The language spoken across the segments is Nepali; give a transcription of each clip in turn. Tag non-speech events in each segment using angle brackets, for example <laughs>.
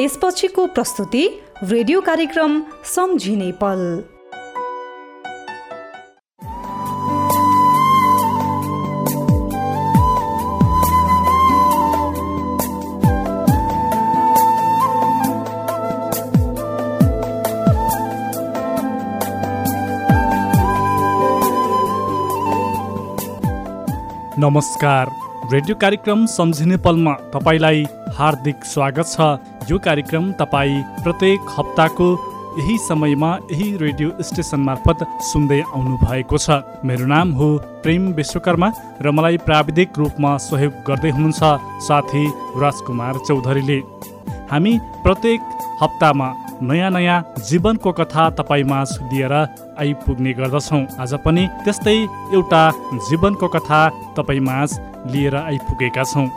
यसपछिको प्रस्तुति रेडियो कार्यक्रम सम्झिने पल नमस्कार रेडियो कार्यक्रम सम्झिने पलमा तपाईँलाई हार्दिक स्वागत छ। यो कार्यक्रम तपाईँ प्रत्येक हप्ताको यही समयमा यही रेडियो स्टेसन मार्फत सुन्दै आउनु भएको छ। मेरो नाम हो प्रेम विश्वकर्मा र मलाई प्राविधिक रूपमा सहयोग गर्दै हुनुहुन्छ साथी राजकुमार चौधरीले। हामी प्रत्येक हप्तामा नयाँ नयाँ जीवनको कथा तपाईँमा लिएर आइपुग्ने गर्दछौँ। आज पनि त्यस्तै एउटा जीवनको कथा तपाईँमाझ लिएर आइपुगेका छौँ।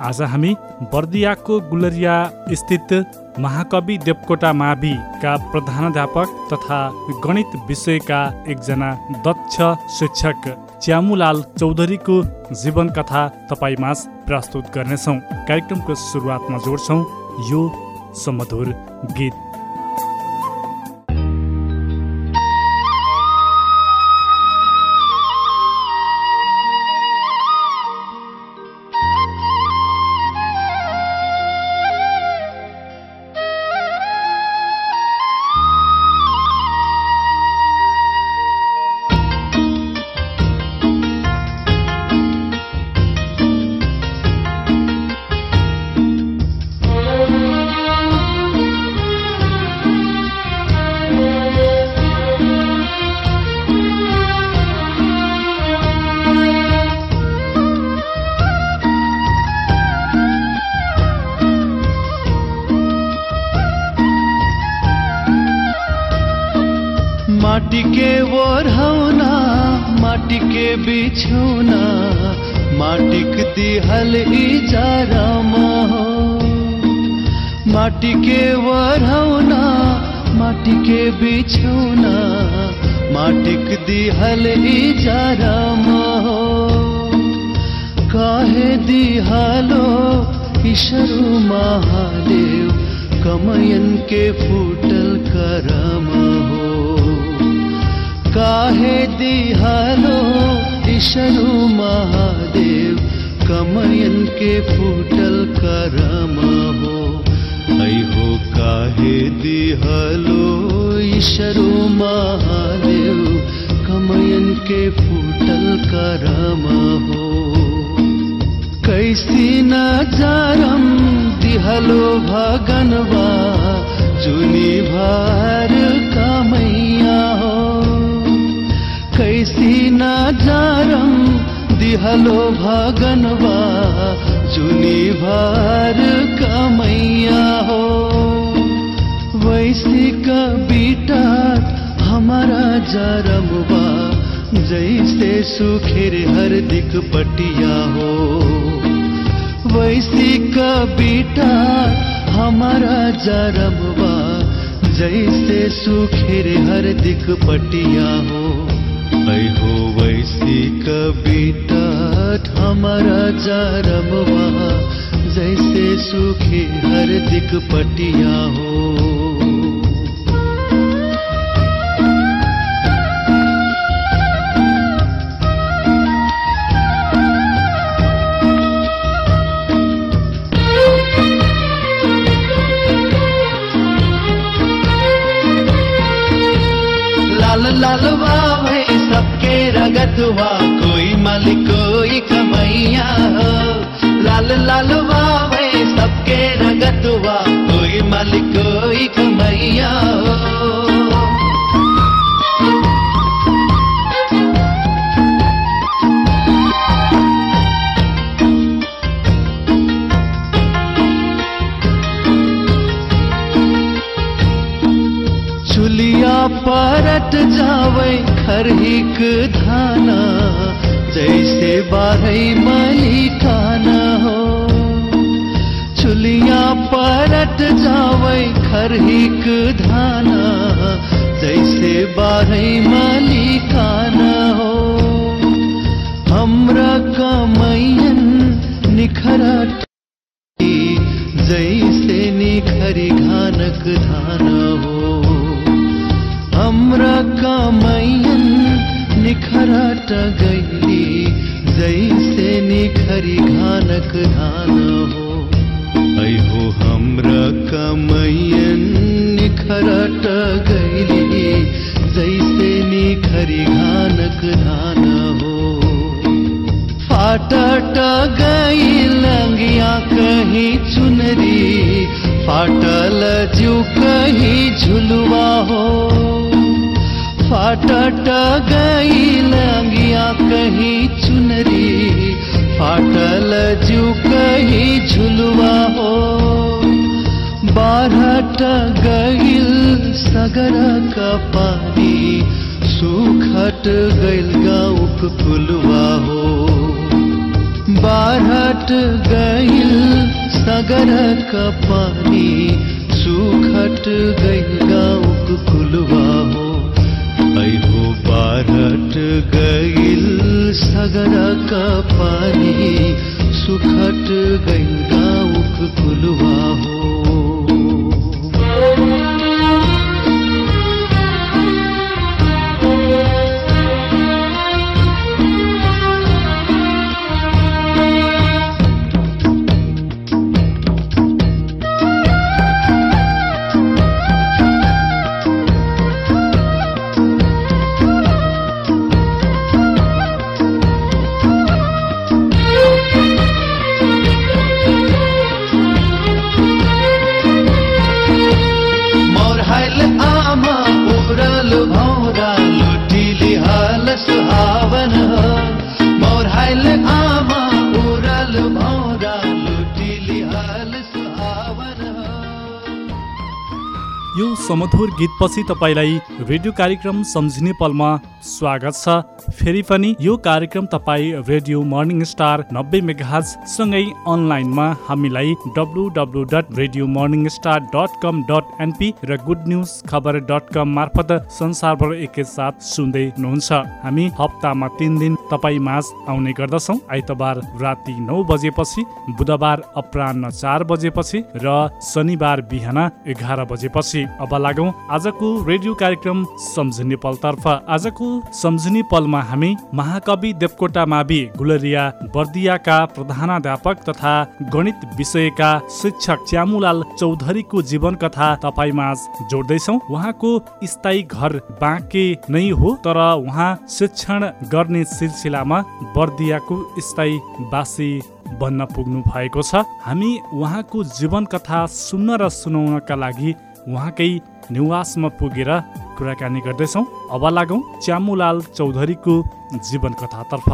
आज हामी बर्दियाको गुलरिया स्थित महाकवि देवकोटा माविका प्रधानाध्यापक तथा गणित विषयका एकजना दक्ष शिक्षक च्यामुलाल चौधरीको जीवन कथा तपाईँमाझ प्रस्तुत गर्नेछौँ। कार्यक्रमको सुरुवातमा जोड्छौँ। यो समधुर गीत। के फूटल करम हो। काहे दिहालो ईशनु महादेव कमयन के फूटल करम हो। हो काहे दिहलो ईशरु महादेव कमयन के फूटल करम हो। कैसी नजारम, दिहलो भगनवा जुनी भार कामैया हो। कैसी नजारम दिहलो भगनवा जुनी भार कमैया हो। वैसी का बीटा हमारा जरमवा, जैसे सुखेर हर दिक पटिया हो। वैसी का बीटा हमारा जरमवा जैसे सुखेर हर दिख पटिया हो। ऐ हो वैसी कविता हमारा जारमवा जैसे सुखी हर दिख पटिया हो। रगतवा कोई मालिक, कोई कमैया हो। लाल लाल बाबे सबके रगतवा, कोई मालिक, कोई कमैया हो। परट जावे खरहिक धाना, जैसे बारही मलिकाना हो। चुलिया परट जावे खरहिक धाना, जैसे बारही मलिकाना हो। हमरा कमैयन निखरा जैसे निखरी घानक धान हो। हाम्रा कमैयन निखरट गैली जैसे निखरी घानक धान हो। ऐ हो हाम्रा कमैयन निखरट गैली जैसे निखरी घानक धान हो। फाटट गई लंगिया कहीं चुनरी फाटल जू कहीं झुलवा हो। फाटट गई लंगिया कहीं चुनरी। फाटल जू कहीं झुलवा हो। बारहट गईल सगर का पानी सुखट गईल गाउँ फुलवा हो। बारहट गईल सगर पानी सुखट गईल गाउँ फुलवा हो बारहट गईल सगर का पानी सुखट गईल गाउँ फुलवा हो यो समधुर गीतपछि तपाईँलाई रेडियो कार्यक्रम सम्झिने पलमा स्वागत छ। फेरि पनि यो कार्यक्रम तपाईँ रेडियो मर्निङ स्टार नब्बे मेगाज सँगै अनलाइनमा हामीलाई W W dot radio morning star dot com dot NP र good news Khabar dot com मार्फत संसारभर एकैसाथ सुन्दै हुनुहुन्छ। हामी हप्तामा तिन दिन तपाईँ माझ आउने गर्दछौँ। आइतबार राति नौ बजेपछि बुधबार अपरान्न चार बजेपछि र शनिबार बिहान एघार बजेपछि। अब लागौँ आजको रेडियो कार्यक्रम सम्झिने पलतर्फ। आजको सम्झिने पलमा हामी महाकवि देवकोटा मावि गुलरिया बर्दियाका प्रधानाध्यापक तथा गणित विषयका शिक्षक च्यामुलाल चौधरीको जीवन कथा तपाईँमाझ जोड्दैछौ। उहाँको स्थायी घर बाँके नै हो तर उहाँ शिक्षण गर्ने सिलसिलामा बर्दियाको स्थायी बासी बन्न पुग्नु भएको छ। हामी उहाँको जीवन कथा सुन्न र सुनाउनका लागि उहाँकै निवासमा पुगेर कुराकानी गर्दैछौँ। अब लागौँ च्यामुलाल चौधरीको जीवन कथातर्फ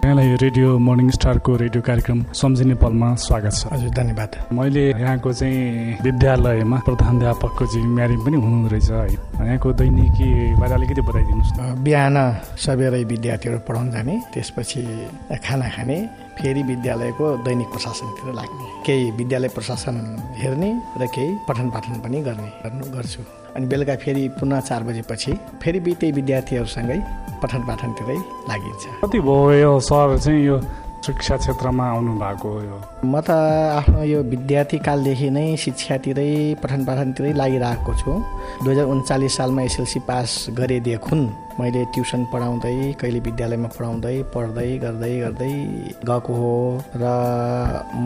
यहाँलाई रेडियो मर्निङ स्टारको रेडियो कार्यक्रम सम्झिने पलमा स्वागत छ। हजुर धन्यवाद। मैले यहाँको चाहिँ विद्यालयमा प्रधानध्यापकको जिम्मेवारी पनि हुनुहुँदो रहेछ है। यहाँको दैनिकी बारे अलिकति बताइदिनुहोस् न। बिहान सबेरै विद्यार्थीहरू पढाउन जाने त्यसपछि खाना खाने फेरि विद्यालयको दैनिक प्रशासनतिर लाग्ने। केही विद्यालय प्रशासन हेर्ने र केही पठन पाठन पनि गर्ने गर्नु गर्छु। अनि बेलुका फेरि पुनः चार बजेपछि फेरि बि- त्यही विद्यार्थीहरूसँगै पठन पाठनतिरै लागिन्छ। कति भयो यो सर चाहिँ यो शिक्षा क्षेत्रमा आउनु भएको यो? म त आफ्नो यो विद्यार्थी कालदेखि नै शिक्षातिरै पठन पाठनतिरै लागिरहेको छु। दुई हजार उन्चालिस सालमा एसएलसी पास गरेदेखुन मैले ट्युसन पढाउँदै कहिले विद्यालयमा पढाउँदै पढ्दै गर्दै गर्दै गएको हो र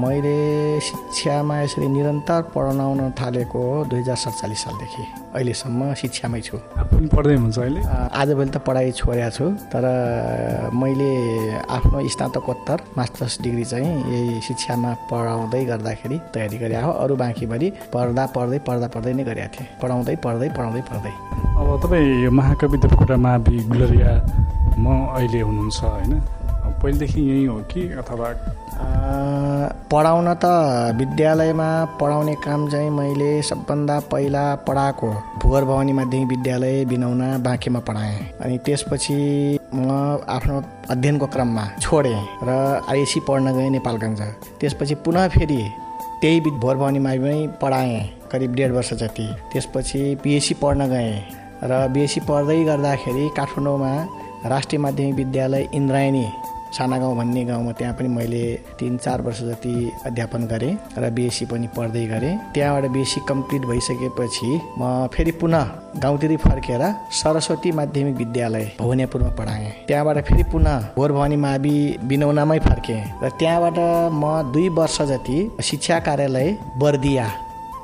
मैले शिक्षामा यसरी निरन्तर पढाउन थालेको हो दुई हजार सडचालिस सालदेखि। अहिलेसम्म शिक्षामै छु। पनि पढ्दै हुनुहुन्छ अहिले? आजभोलि त पढाइ छोडेको छु तर मैले आफ्नो स्नातकोत्तर मास्टर्स डिग्री चाहिँ यही शिक्षामा पढाउँदै गर्दाखेरि तयारी गरेँ हो। अरू बाँकीभरि पढ्दा पढ्दै पढ्दा पढ्दै नै गरेका थिएँ। पढाउँदै पढ्दै पढाउँदै पढ्दै। अब तपाईँ यो महाकवि देवकोटा मावि गुलरियामा अहिले हुनुहुन्छ होइन। पहिलेदेखि यहीँ हो कि अथवा? पढाउन त विद्यालयमा पढाउने काम चाहिँ मैले सबभन्दा पहिला पढाएको भुवर भवानी माध्यमिक विद्यालय बिनौना बाँकेमा पढाएँ। अनि त्यसपछि म आफ्नो अध्ययनको क्रममा छोडेँ र आइएसी पढ्न गएँ नेपालगञ्ज। त्यसपछि पुनः फेरि त्यही वि- भुवर भवानी माविमै पढाएँ करिब डेढ वर्ष जति। त्यसपछि पिएचसी पढ्न गएँ। र बिएससी पढ्दै गर्दाखेरि काठमाडौँमा राष्ट्रिय माध्यमिक विद्यालय इन्द्रायणी साना गाउँ भन्ने गाउँमा त्यहाँ पनि मैले तिन चार वर्ष जति अध्यापन गरेँ र बिएससी पनि पढ्दै गरेँ। त्यहाँबाट बिएससी कम्प्लिट भइसकेपछि म फेरि पुनः गाउँतिरै फर्केर सरस्वती माध्यमिक विद्यालय भुवनेपुरमा पढाएँ। त्यहाँबाट फेरि पुनः भोर भवानी मावि बिनौनामै फर्केँ र त्यहाँबाट म दुई वर्ष जति शिक्षा कार्यालय बर्दिया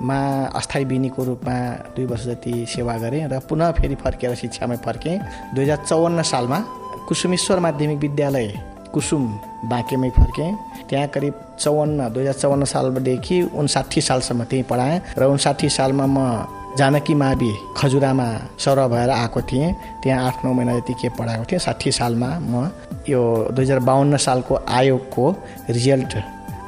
मा अस्थायी बिनीको रूपमा दुई वर्ष जति सेवा गरेँ र पुनः फेरि फर्केर शिक्षामै फर्केँ। दुई हजार चौवन्न सालमा कुसुमेश्वर माध्यमिक विद्यालय कुसुम बाँकेमै फर्केँ। त्यहाँ करिब चौवन्न दुई हजार चौवन्न सालदेखि उन्साठी सालसम्म त्यहीँ पढाएँ र उन्साठी सालमा म जानकी मावि खजुरामा सर भएर आएको थिएँ। त्यहाँ आठ नौ महिना जति के पढाएको थिएँ साठी सालमा म यो दुई हजार बाहन्न सालको आयोगको रिजल्ट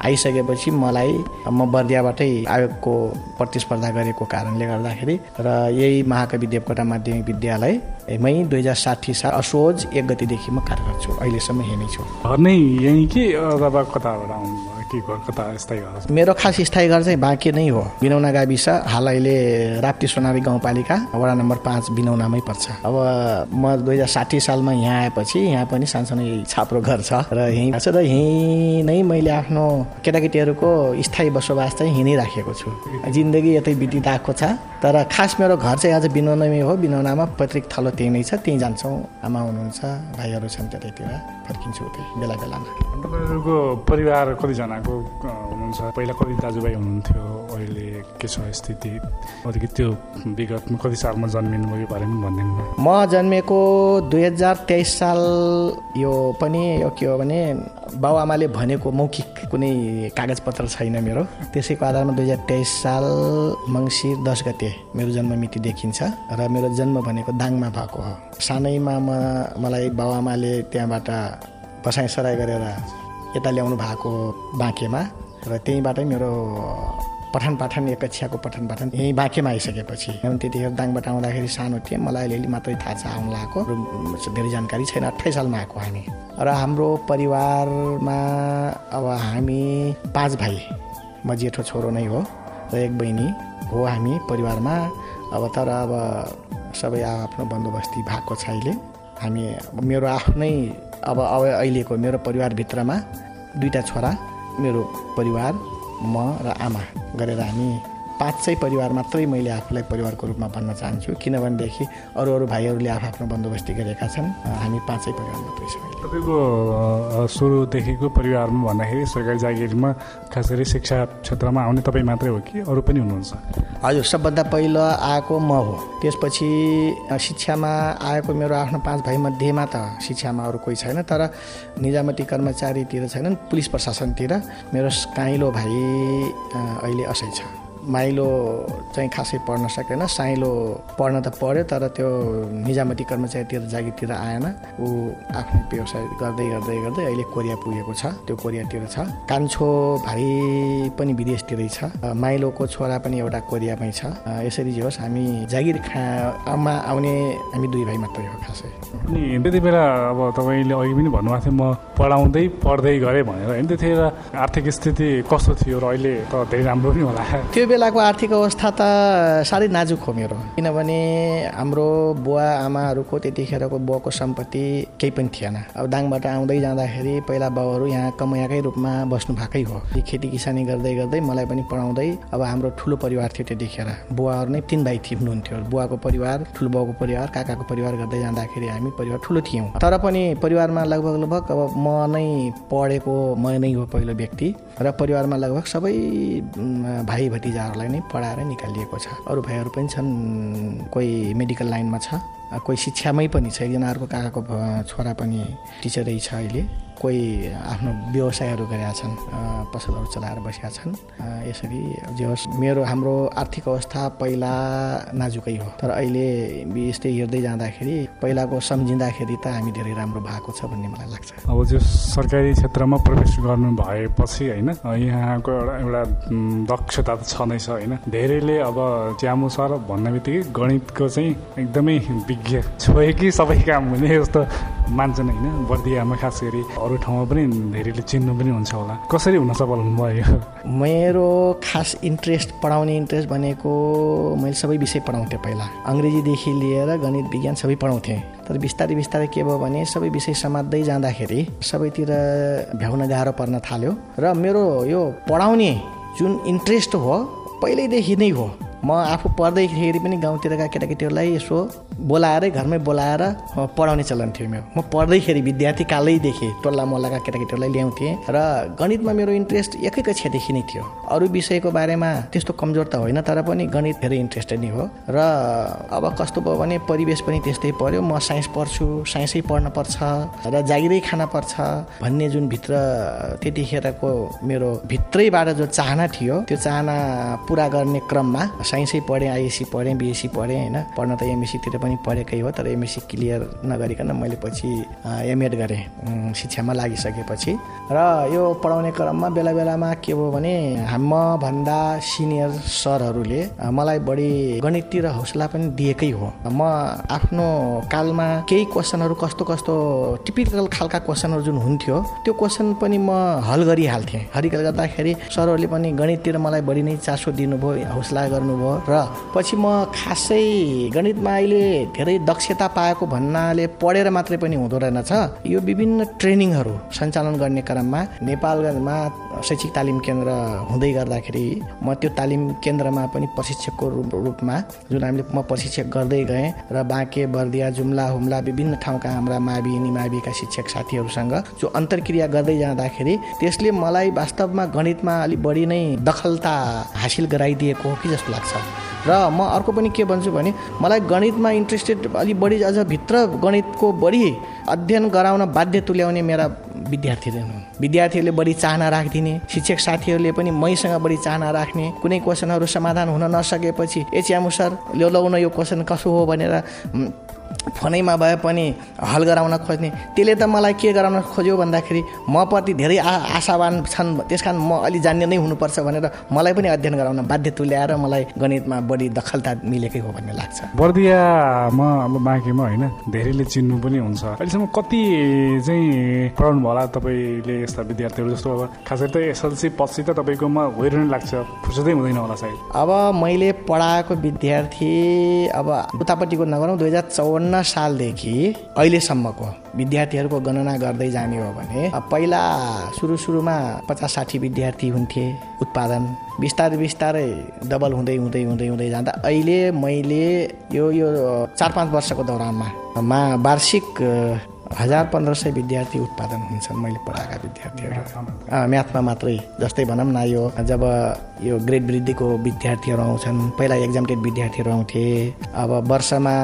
आइसकेपछि मलाई म बर्दियाबाटै आयोगको प्रतिस्पर्धा गरेको कारणले गर्दाखेरि र यही महाकवि देवकोटा माध्यमिक विद्यालयमै दुई हजार साठी साल असोज एक गतिदेखि म कार्यरत छु। अहिलेसम्म यहीँ नै छु। घर नै यहीँ कि कताबाट आउनुभयो? मेरो खास स्थायी घर चाहिँ बाँके नै हो। बिनौना गाविस हाल अहिले राप्ती सोनारी गाउँपालिका वडा नम्बर पाँच बिनौनामै पर्छ। अब म दुई हजार साठी सालमा यहाँ आएपछि यहाँ पनि सानसानो छाप्रो घर छ र यहीँ छ र यहीँ नै मैले आफ्नो केटाकेटीहरूको स्थायी बसोबास चाहिँ यहीँ नै राखेको छु। जिन्दगी यतै बितिरहेको छ तर खास मेरो घर चाहिँ आज बिनौनामै हो। बिनौनामा पैतृक थलो त्यही नै छ त्यहीँ जान्छौँ। आमा हुनुहुन्छ भाइहरू छन् त्यतैतिर। फर्किन्छु बेला बेलामा। तपाईँहरूको परिवार कतिजनाको हुनुहुन्छ पहिला कति दाजुभाइ हुनुहुन्थ्यो अहिले के छ स्थिति? अलिकति त्यो विगतमा कति सालमा जन्मिनु भयो बारेमा भनिदिनु। म जन्मेको दुई हजार तेइस साल यो पनि यो के हो भने बाबुआमाले भनेको मौखिक कुनै कागजपत्र छैन मेरो। त्यसैको आधारमा दुई हजार तेइस साल मङ्सिर दस गते मेरो जन्म मिति देखिन्छ र मेरो जन्म भनेको दाङमा भएको हो। सानैमा म मलाई बाबुआमाले त्यहाँबाट बसाइ सराई गरेर यता ल्याउनु भएको बाँकेमा। र त्यहीँबाटै मेरो पठन पाठन एक कक्षाको पठन पाठन यहीँ बाँकेमा आइसकेपछि। त्यतिखेर दाङबाट आउँदाखेरि सानो थिएँ। मलाई अलिअलि मात्रै थाहा छ आउनु र धेरै जानकारी छैन। अठाइस सालमा आएको हामी। र हाम्रो परिवारमा अब हामी पाँच भाइ। म जेठो छोरो नै हो र एक बहिनी हो हामी परिवारमा। अब तर अब सबै आफ्नो बन्दोबस्ती भएको छ अहिले। हामी मेरो आफ्नै अब अब अहिलेको मेरो परिवारभित्रमा दुईवटा छोरा। मेरो परिवार म र आमा गरेर हामी पाँचै परिवार मात्रै मैले आफूलाई परिवारको रूपमा भन्न चाहन्छु। किनभनेदेखि अरू अरू भाइहरूले आफ्नो बन्दोबस्ती गरेका छन्। हामी पाँचै परिवार मात्रै छौँ। तपाईँको सुरुदेखिको परिवारमा भन्दाखेरि सरकारी जागिरमा खास गरी शिक्षा क्षेत्रमा आउने तपाईँ मात्रै हो कि अरू पनि हुनुहुन्छ? हजुर सबभन्दा पहिलो आएको म हो। त्यसपछि शिक्षामा आएको मेरो आफ्नो पाँच भाइमध्येमा त शिक्षामा अरू कोही छैन तर निजामती कर्मचारीतिर छैनन् पुलिस प्रशासनतिर मेरो काइलो भाइ अहिले असै छ। माइलो चाहिँ खासै पढ्न सकेन साइलो पढ्न त पढ्यो तर त्यो निजामती कर्मचारीतिर जागिरतिर आएन। ऊ आफ्नो व्यवसाय गर्दै गर्दै गर्दै अहिले कोरिया पुगेको छ। त्यो कोरियातिर छ। कान्छो भाइ पनि विदेशतिरै छ। माइलोको छोरा पनि एउटा कोरियामै छ। यसरी जे होस् हामी जागिर खामा आउने हामी दुई भाइ मात्रै हो खासै। अनि त्यति बेला अब तपाईँले अघि पनि भन्नुभएको थियो म पढाउँदै पढ्दै गरेँ भनेर। होइन त्यतिखेर आर्थिक स्थिति कस्तो थियो र अहिले त धेरै राम्रो पनि होला? त्यो बेलाको आर्थिक अवस्था त साह्रै नाजुक हो मेरो। किनभने हाम्रो बुवा आमाहरूको त्यतिखेरको बुवाको सम्पत्ति केही पनि थिएन। अब दाङबाट आउँदै जाँदाखेरि पहिला बाउहरू यहाँ कमैयाकै रूपमा बस्नु भएकै हो। खेती किसानी गर्दै गर्दै मलाई पनि पढाउँदै अब हाम्रो ठुलो परिवार थियो त्यतिखेर। बुवाहरू नै तिन भाइ थिए बुवाको परिवार ठुलो बाउको परिवार काकाको परिवार गर्दै जाँदाखेरि हामी परिवार ठुलो थियौँ। तर पनि परिवारमा लगभग लगभग अब म नै पढेको म नै हो पहिलो व्यक्ति। र परिवारमा लगभग सबै भाइ भतिजाहरूलाई नै पढाएर निकालिएको छ। अरू भाइहरू पनि छन् कोही मेडिकल लाइनमा छ कोही शिक्षामै पनि छ। एकजना अर्को काकाको छोरा पनि टिचरै छ अहिले। कोही आफ्नो व्यवसायहरू गरेका छन् पसलहरू चलाएर बसेका छन्। यसरी जे होस् मेरो हाम्रो आर्थिक अवस्था पहिला नाजुकै हो। तर अहिले यस्तै हेर्दै जाँदाखेरि पहिलाको सम्झिँदाखेरि त हामी धेरै राम्रो भएको छ भन्ने मलाई लाग्छ। अब त्यो सरकारी क्षेत्रमा प्रवेश गर्नु भएपछि होइन यहाँको एउटा एउटा दक्षता त छँदैछ होइन। धेरैले अब च्यामु सर भन्ने बित्तिकै गणितको चाहिँ एकदमै विशेषज्ञ छोए कि सबै काम हुने जस्तो मान्छन् होइन। बर्दियामा खास गरी अरू ठाउँमा पनि धेरैले चिन्नु पनि हुन्छ होला। कसरी हुन सफल हुनुभयो? मेरो खास इन्ट्रेस्ट पढाउने इन्ट्रेस्ट भनेको मैले सबै विषय पढाउँथेँ पहिला। अङ्ग्रेजीदेखि लिएर गणित विज्ञान सबै पढाउँथेँ। तर बिस्तारै बिस्तारै के भयो भने सबै विषय समात्दै जाँदाखेरि सबैतिर भ्याउन गाह्रो पर्न थाल्यो। र मेरो यो पढाउने जुन इन्ट्रेस्ट हो पहिल्यैदेखि नै हो। म आफू पढ्दैखेरि पनि गाउँतिरका केटाकेटीहरूलाई यसो बोलाएरै घरमै बोलाएर पढाउने चलन थियो मेरो। म पढ्दैखेरि विद्यार्थी कालैदेखि टोल्ला मोल्लाका केटाकेटीहरूलाई ल्याउँथेँ र गणितमा मेरो इन्ट्रेस्ट एकै कक्षादेखि नै थियो। अरू विषयको बारेमा त्यस्तो कमजोर त होइन तर पनि गणित धेरै इन्ट्रेस्टेड नै हो। र अब कस्तो भयो भने परिवेश पनि त्यस्तै पर्यो। म साइन्स पढ्छु साइन्सै पढ्न पर्छ र जागिरै खान पर्छ भन्ने जुन भित्र त्यतिखेरको मेरो भित्रैबाट जो चाहना थियो त्यो चाहना पुरा गर्ने क्रममा साइन्सै पढेँ आइएससी पढेँ बिएससी पढेँ होइन। पढ्न त एमएससीतिर पनि पढेकै हो तर एमएससी क्लियर नगरिकन मैले पछि एमएड गरेँ शिक्षामा लागिसकेपछि। र यो पढाउने क्रममा बेला बेलामा के भयो भने मभन्दा सिनियर सरहरूले मलाई बढी गणिततिर हौसला पनि दिएकै हो। म आफ्नो कालमा केही क्वेसनहरू कस्तो कस्तो टिपिकल खालका क्वेसनहरू जुन हुन्थ्यो त्यो क्वेसन पनि म हल गरिहाल्थेँ। हल गर्दाखेरि सरहरूले पनि गणिततिर मलाई बढी नै चासो दिनुभयो हौसला गर्नुभयो। र पछि म खासै गणितमा अहिले धेरै दक्षता पाएको भन्नाले पढेर मात्रै पनि हुँदो रहेनछ। यो विभिन्न ट्रेनिङहरू सञ्चालन गर्ने क्रममा नेपालमा शैक्षिक तालिम केन्द्र हुँदै गर्दाखेरि म त्यो तालिम केन्द्रमा पनि प्रशिक्षकको रूप- रूपमा जुन हामीले म प्रशिक्षक गर्दै गएँ र बाँके बर्दिया जुम्ला हुम्ला विभिन्न ठाउँका हाम्रा मावि निमाविका शिक्षक साथीहरूसँग जो अन्तर्क्रिया गर्दै जाँदाखेरि त्यसले मलाई वास्तवमा गणितमा अलिक बढी नै दखलता हासिल गराइदिएको हो कि जस्तो लाग्छ। र म अर्को पनि के भन्छु भने मलाई गणितमा इन्ट्रेस्टेड अलिक बढी अझ भित्र गणितको बढी अध्ययन गराउन बाध्य तुल्याउने मेरा विद्यार्थीहरू हुन्। विद्यार्थीहरूले बढी चाहना राखिदिने शिक्षक साथीहरूले पनि मैसँग बढी चाहना राख्ने कुनै क्वेसनहरू समाधान हुन नसकेपछि ए च्यामु सर ल्याउ लौ न यो क्वेसन कसो हो? भनेर फोनैमा भए पनि हल गराउन खोज्ने। त्यसले त मलाई के गराउन खोज्यो भन्दाखेरि म प्रति धेरै आ आशावान छन् त्यस कारण म अलि जान्ने नै हुनुपर्छ भनेर मलाई पनि अध्ययन गराउन बाध्य तुल्याएर मलाई गणितमा बढी दखलता मिलेकै हो भन्ने लाग्छ। बर्दियामा अब बाँकीमा होइन धेरैले चिन्नु पनि हुन्छ। अहिलेसम्म कति चाहिँ पढाउनु भयो होला तपाईँले यस्ता विद्यार्थीहरू जस्तो? अब खास गरी त एसएलसी पछि त तपाईँकोमा गहिरो नै लाग्छ। फुर्सदै हुँदैन होला सायद। अब मैले पढाएको विद्यार्थी अब उतापट्टिको नगरौँ दुई हजार चौवन्न सालदेखि अहिलेसम्मको विद्यार्थीहरूको गणना गर्दै जाने हो भने पहिला सुरु सुरुमा पचास साठी विद्यार्थी हुन्थे उत्पादन बिस्तारै बिस्तारै डबल हुँदै हुँदै हुँदै हुँदै जाँदा अहिले मैले यो यो चार पाँच वर्षको दौरानमा मा वार्षिक हजार पन्ध्र सय विद्यार्थी उत्पादन हुन्छन् मैले पढाएका विद्यार्थीहरू। म्याथमा मात्रै जस्तै भनौँ न यो जब यो ग्रेड वृद्धिको विद्यार्थीहरू आउँछन् पहिला एक्जामटेड विद्यार्थीहरू आउँथे अब वर्षमा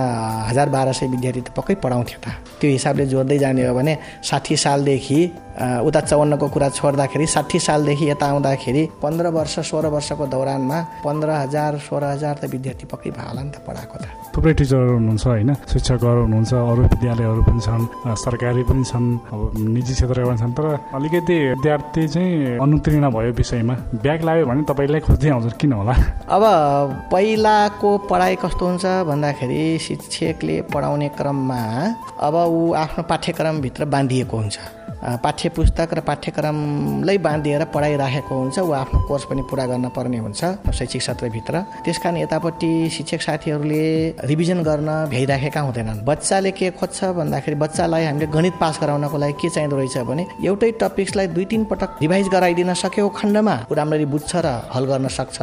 हजार बाह्र सय विद्यार्थी त पक्कै पढाउँथ्यो त। त्यो हिसाबले जोड्दै जाने हो भने साठी सालदेखि उता चौवन्नको कुरा छोड्दाखेरि साठी सालदेखि यता आउँदाखेरि पन्ध्र वर्ष सोह्र वर्षको दौरानमा पन्ध्र हजार सोह्र हजार त विद्यार्थी पक्कै भयो होला नि त पढाएको त। थुप्रै टिचरहरू हुनुहुन्छ होइन शिक्षकहरू हुनुहुन्छ अरू विद्यालयहरू पनि छन् सरकारी पनि छन् अब निजी क्षेत्रका पनि छन् तर अलिकति विद्यार्थी चाहिँ अनुतीर्ण भयो विषयमा। ब्याग लाग्यो भने तपाईँलाई खोज्दै आउँछ किन होला? अब पहिलाको पढाइ कस्तो हुन्छ भन्दाखेरि शिक्षकले पढाउने क्रममा अब ऊ आफ्नो पाठ्यक्रमभित्र बाँधिएको हुन्छ। पाठ्य पुस्तक र पाठ्यक्रमलाई बाँधिएर पढाइराखेको हुन्छ ऊ आफ्नो कोर्स पनि पुरा गर्न पर्ने हुन्छ शैक्षिक सत्रभित्र। त्यस कारण यतापट्टि शिक्षक साथीहरूले रिभिजन गर्न भ्याइराखेका हुँदैनन्। बच्चाले के खोज्छ भन्दाखेरि बच्चालाई हामीले गणित पास गराउनको लागि के चाहिँदो रहेछ भने एउटै टपिक्सलाई दुई तिन पटक रिभाइज गराइदिन सकेको खण्डमा ऊ राम्ररी बुझ्छ र हल गर्न सक्छ।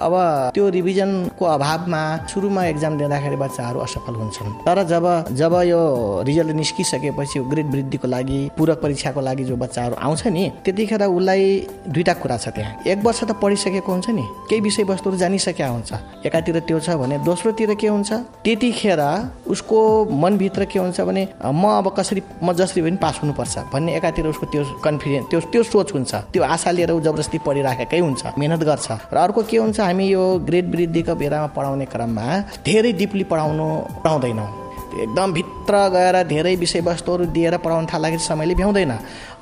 अब त्यो रिभिजनको अभावमा सुरुमा एक्जाम दिँदाखेरि बच्चाहरू असफल हुन्छन्। तर जब जब यो रिजल्ट निस्किसकेपछि ग्रेड वृद्धिको लागि पूरक परीक्षाको लागि जो बच्चाहरू आउँछ नि त्यतिखेर उसलाई दुईवटा कुरा छ त्यहाँ। एक वर्ष त पढिसकेको हुन्छ नि केही विषयवस्तुहरू जानिसकेका हुन्छ। एकातिर त्यो छ भने दोस्रोतिर के हुन्छ? त्यतिखेर उसको मनभित्र के हुन्छ भने म अब कसरी म जसरी पनि पास हुनुपर्छ भन्ने एकातिर उसको त्यो कन्फिडेन्स त्यो त्यो सोच हुन्छ। त्यो आशा लिएर ऊ जबरजस्ती पढिराखेकै हुन्छ मिहिनेत गर्छ। र अर्को के हुन्छ हामी यो ग्रेड वृद्धिको बेलामा पढाउने क्रममा धेरै डिपली पढाउनु पढाउँदैनौँ त्यो एकदम भित्र गएर धेरै विषयवस्तुहरू दिएर पढाउन थाल्दाखेरि समयले भ्याउँदैन।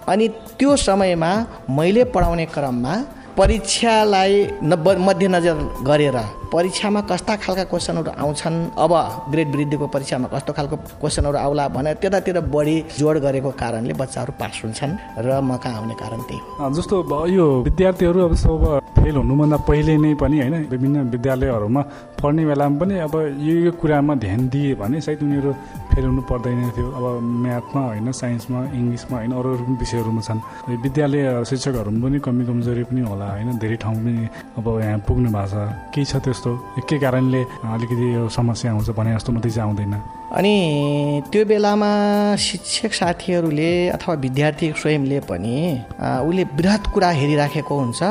अनि त्यो समयमा मैले पढाउने क्रममा परीक्षालाई मध्यनजर गरेर परीक्षामा कस्ता खालका क्वेसनहरू आउँछन्? अब ग्रेड वृद्धिको परीक्षामा कस्तो खालको क्वेसनहरू आउला भनेर त्यतातिर बढी जोड गरेको कारणले बच्चाहरू पास हुन्छन् र म कहाँ आउने कारण त्यही जस्तो यो विद्यार्थीहरू अब सब फेल हुनुभन्दा पहिले नै पनि होइन विभिन्न विद्यालयहरूमा पढ्ने बेलामा पनि अब यो यो कुरामा ध्यान दिए भने सायद उनीहरू फेल हुनु पर्दैन थियो। अब म्याथमा होइन साइन्समा इङ्ग्लिसमा होइन अरू अरू विषयहरूमा छन्। विद्यालय शिक्षकहरूमा पनि कमी कमजोरी पनि होला होइन धेरै ठाउँ पनि अब यहाँ पुग्नु भएको छ केही छ त्यस्तो। के कारणले अलिकति यो समस्या आउँछ भने जस्तो मात्रै चाहिँ आउँदैन। अनि त्यो बेलामा शिक्षक साथीहरूले अथवा विद्यार्थी स्वयंले पनि उसले वृहत कुरा हेरिराखेको हुन्छ।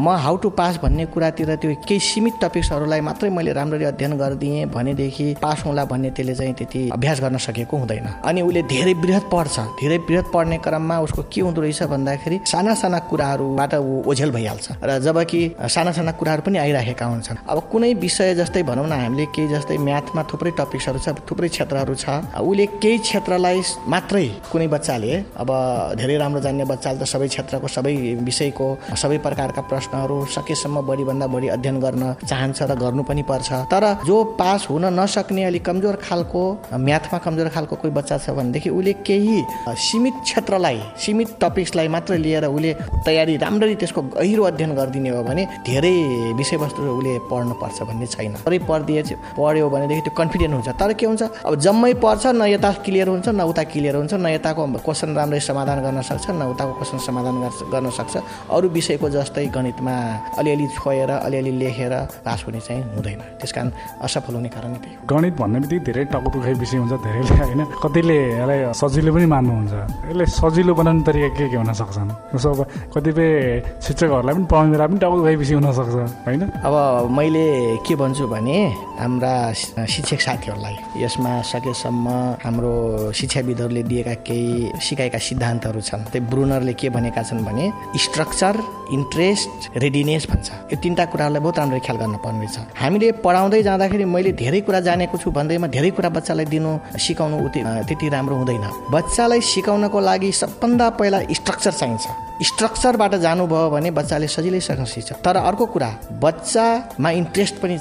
म हाउ टु पास भन्ने कुरातिर त्यो केही सीमित टपिक्सहरूलाई मात्रै मैले राम्ररी अध्ययन गरिदिएँ भनेदेखि पास हुँला भन्ने त्यसले चाहिँ त्यति अभ्यास गर्न सकेको हुँदैन। अनि उसले धेरै वृहत पढ्छ। धेरै वृहत पढ्ने क्रममा उसको के हुँदो रहेछ भन्दाखेरि साना साना कुराहरूबाट ऊ ओझेल भइहाल्छ। र जबकि साना साना कुराहरू पनि आइराखेका हुन्छन्। अब कुनै विषय जस्तै भनौँ न हामीले केही जस्तै म्याथमा थुप्रै टपिक्सहरू छ थुप्रै क्षेत्रहरू छ। उसले केही क्षेत्रलाई मात्रै कुनै बच्चाले अब धेरै राम्रो जान्ने बच्चाले त सबै क्षेत्रको सबै विषयको सबै प्रकारका प्रश्नहरू सकेसम्म बढीभन्दा बढी अध्ययन गर्न चाहन्छ र गर्नु पनि पर्छ। तर जो पास हुन नसक्ने अलिक कमजोर खालको म्याथमा कमजोर खालको कोही बच्चा छ भनेदेखि उसले केही सीमित क्षेत्रलाई सीमित टपिक्सलाई मात्र लिएर उसले तयारी राम्ररी त्यसको गहिरो अध्ययन गरिदिने हो भने धेरै विषयवस्तु उसले पढ्नुपर्छ भन्ने छैन। थोरै पढिदिए पढ्यो भनेदेखि त्यो कन्फिडेन्ट हुन्छ। तर के हुन्छ अब जम्मै पढ्छ न यता क्लियर हुन्छ न उता क्लियर हुन्छ न यताको क्वेसन राम्ररी समाधान गर्न सक्छ न उताको क्वेसन समाधान गर्न सक्छ। अरू विषयको जस्तै गणितमा अलिअलि छोएर अलिअलि लेखेर पास हुने चाहिँ हुँदैन। त्यस कारण असफल हुने कारण त्यही हो। गणित भन्ने बित्तिकै धेरै टकटुखाइ विषय हुन्छ धेरैले होइन। कतिले यसलाई सजिलो पनि मान्नुहुन्छ। यसलाई सजिलो बनाउने तरिका के के हुन सक्छन्? जस्तो अब कतिपय शिक्षकहरूलाई पनि पढाउने बेला पनि टकटुखाइ विषय हुनसक्छ होइन? अब मैले के भन्छु भने हाम्रा शिक्षक साथीहरूलाई यसमा सकेसम्म हाम्रो शिक्षाविदहरूले दिएका केही सिकाएका सिद्धान्तहरू छन्। त्यो ब्रुनरले के भनेका छन् भने स्ट्रक्चर इन्ट्रेस्ट रेडिनेस भन्छ। यो तिनवटा कुराहरूलाई बहुत राम्ररी ख्याल गर्नुपर्ने छ। हामीले पढाउँदै जाँदाखेरि मैले धेरै कुरा जानेको छु भन्दैमा धेरै कुरा बच्चालाई दिनु सिकाउनु उति त्यति राम्रो हुँदैन। बच्चालाई सिकाउनको लागि सबभन्दा पहिला स्ट्रक्चर चाहिन्छ। स्ट्रक्चरबाट जानुभयो भने बच्चाले सजिलैसँग सिक्छ। तर अर्को कुरा बच्चामा इन्ट्रेस्ट पनि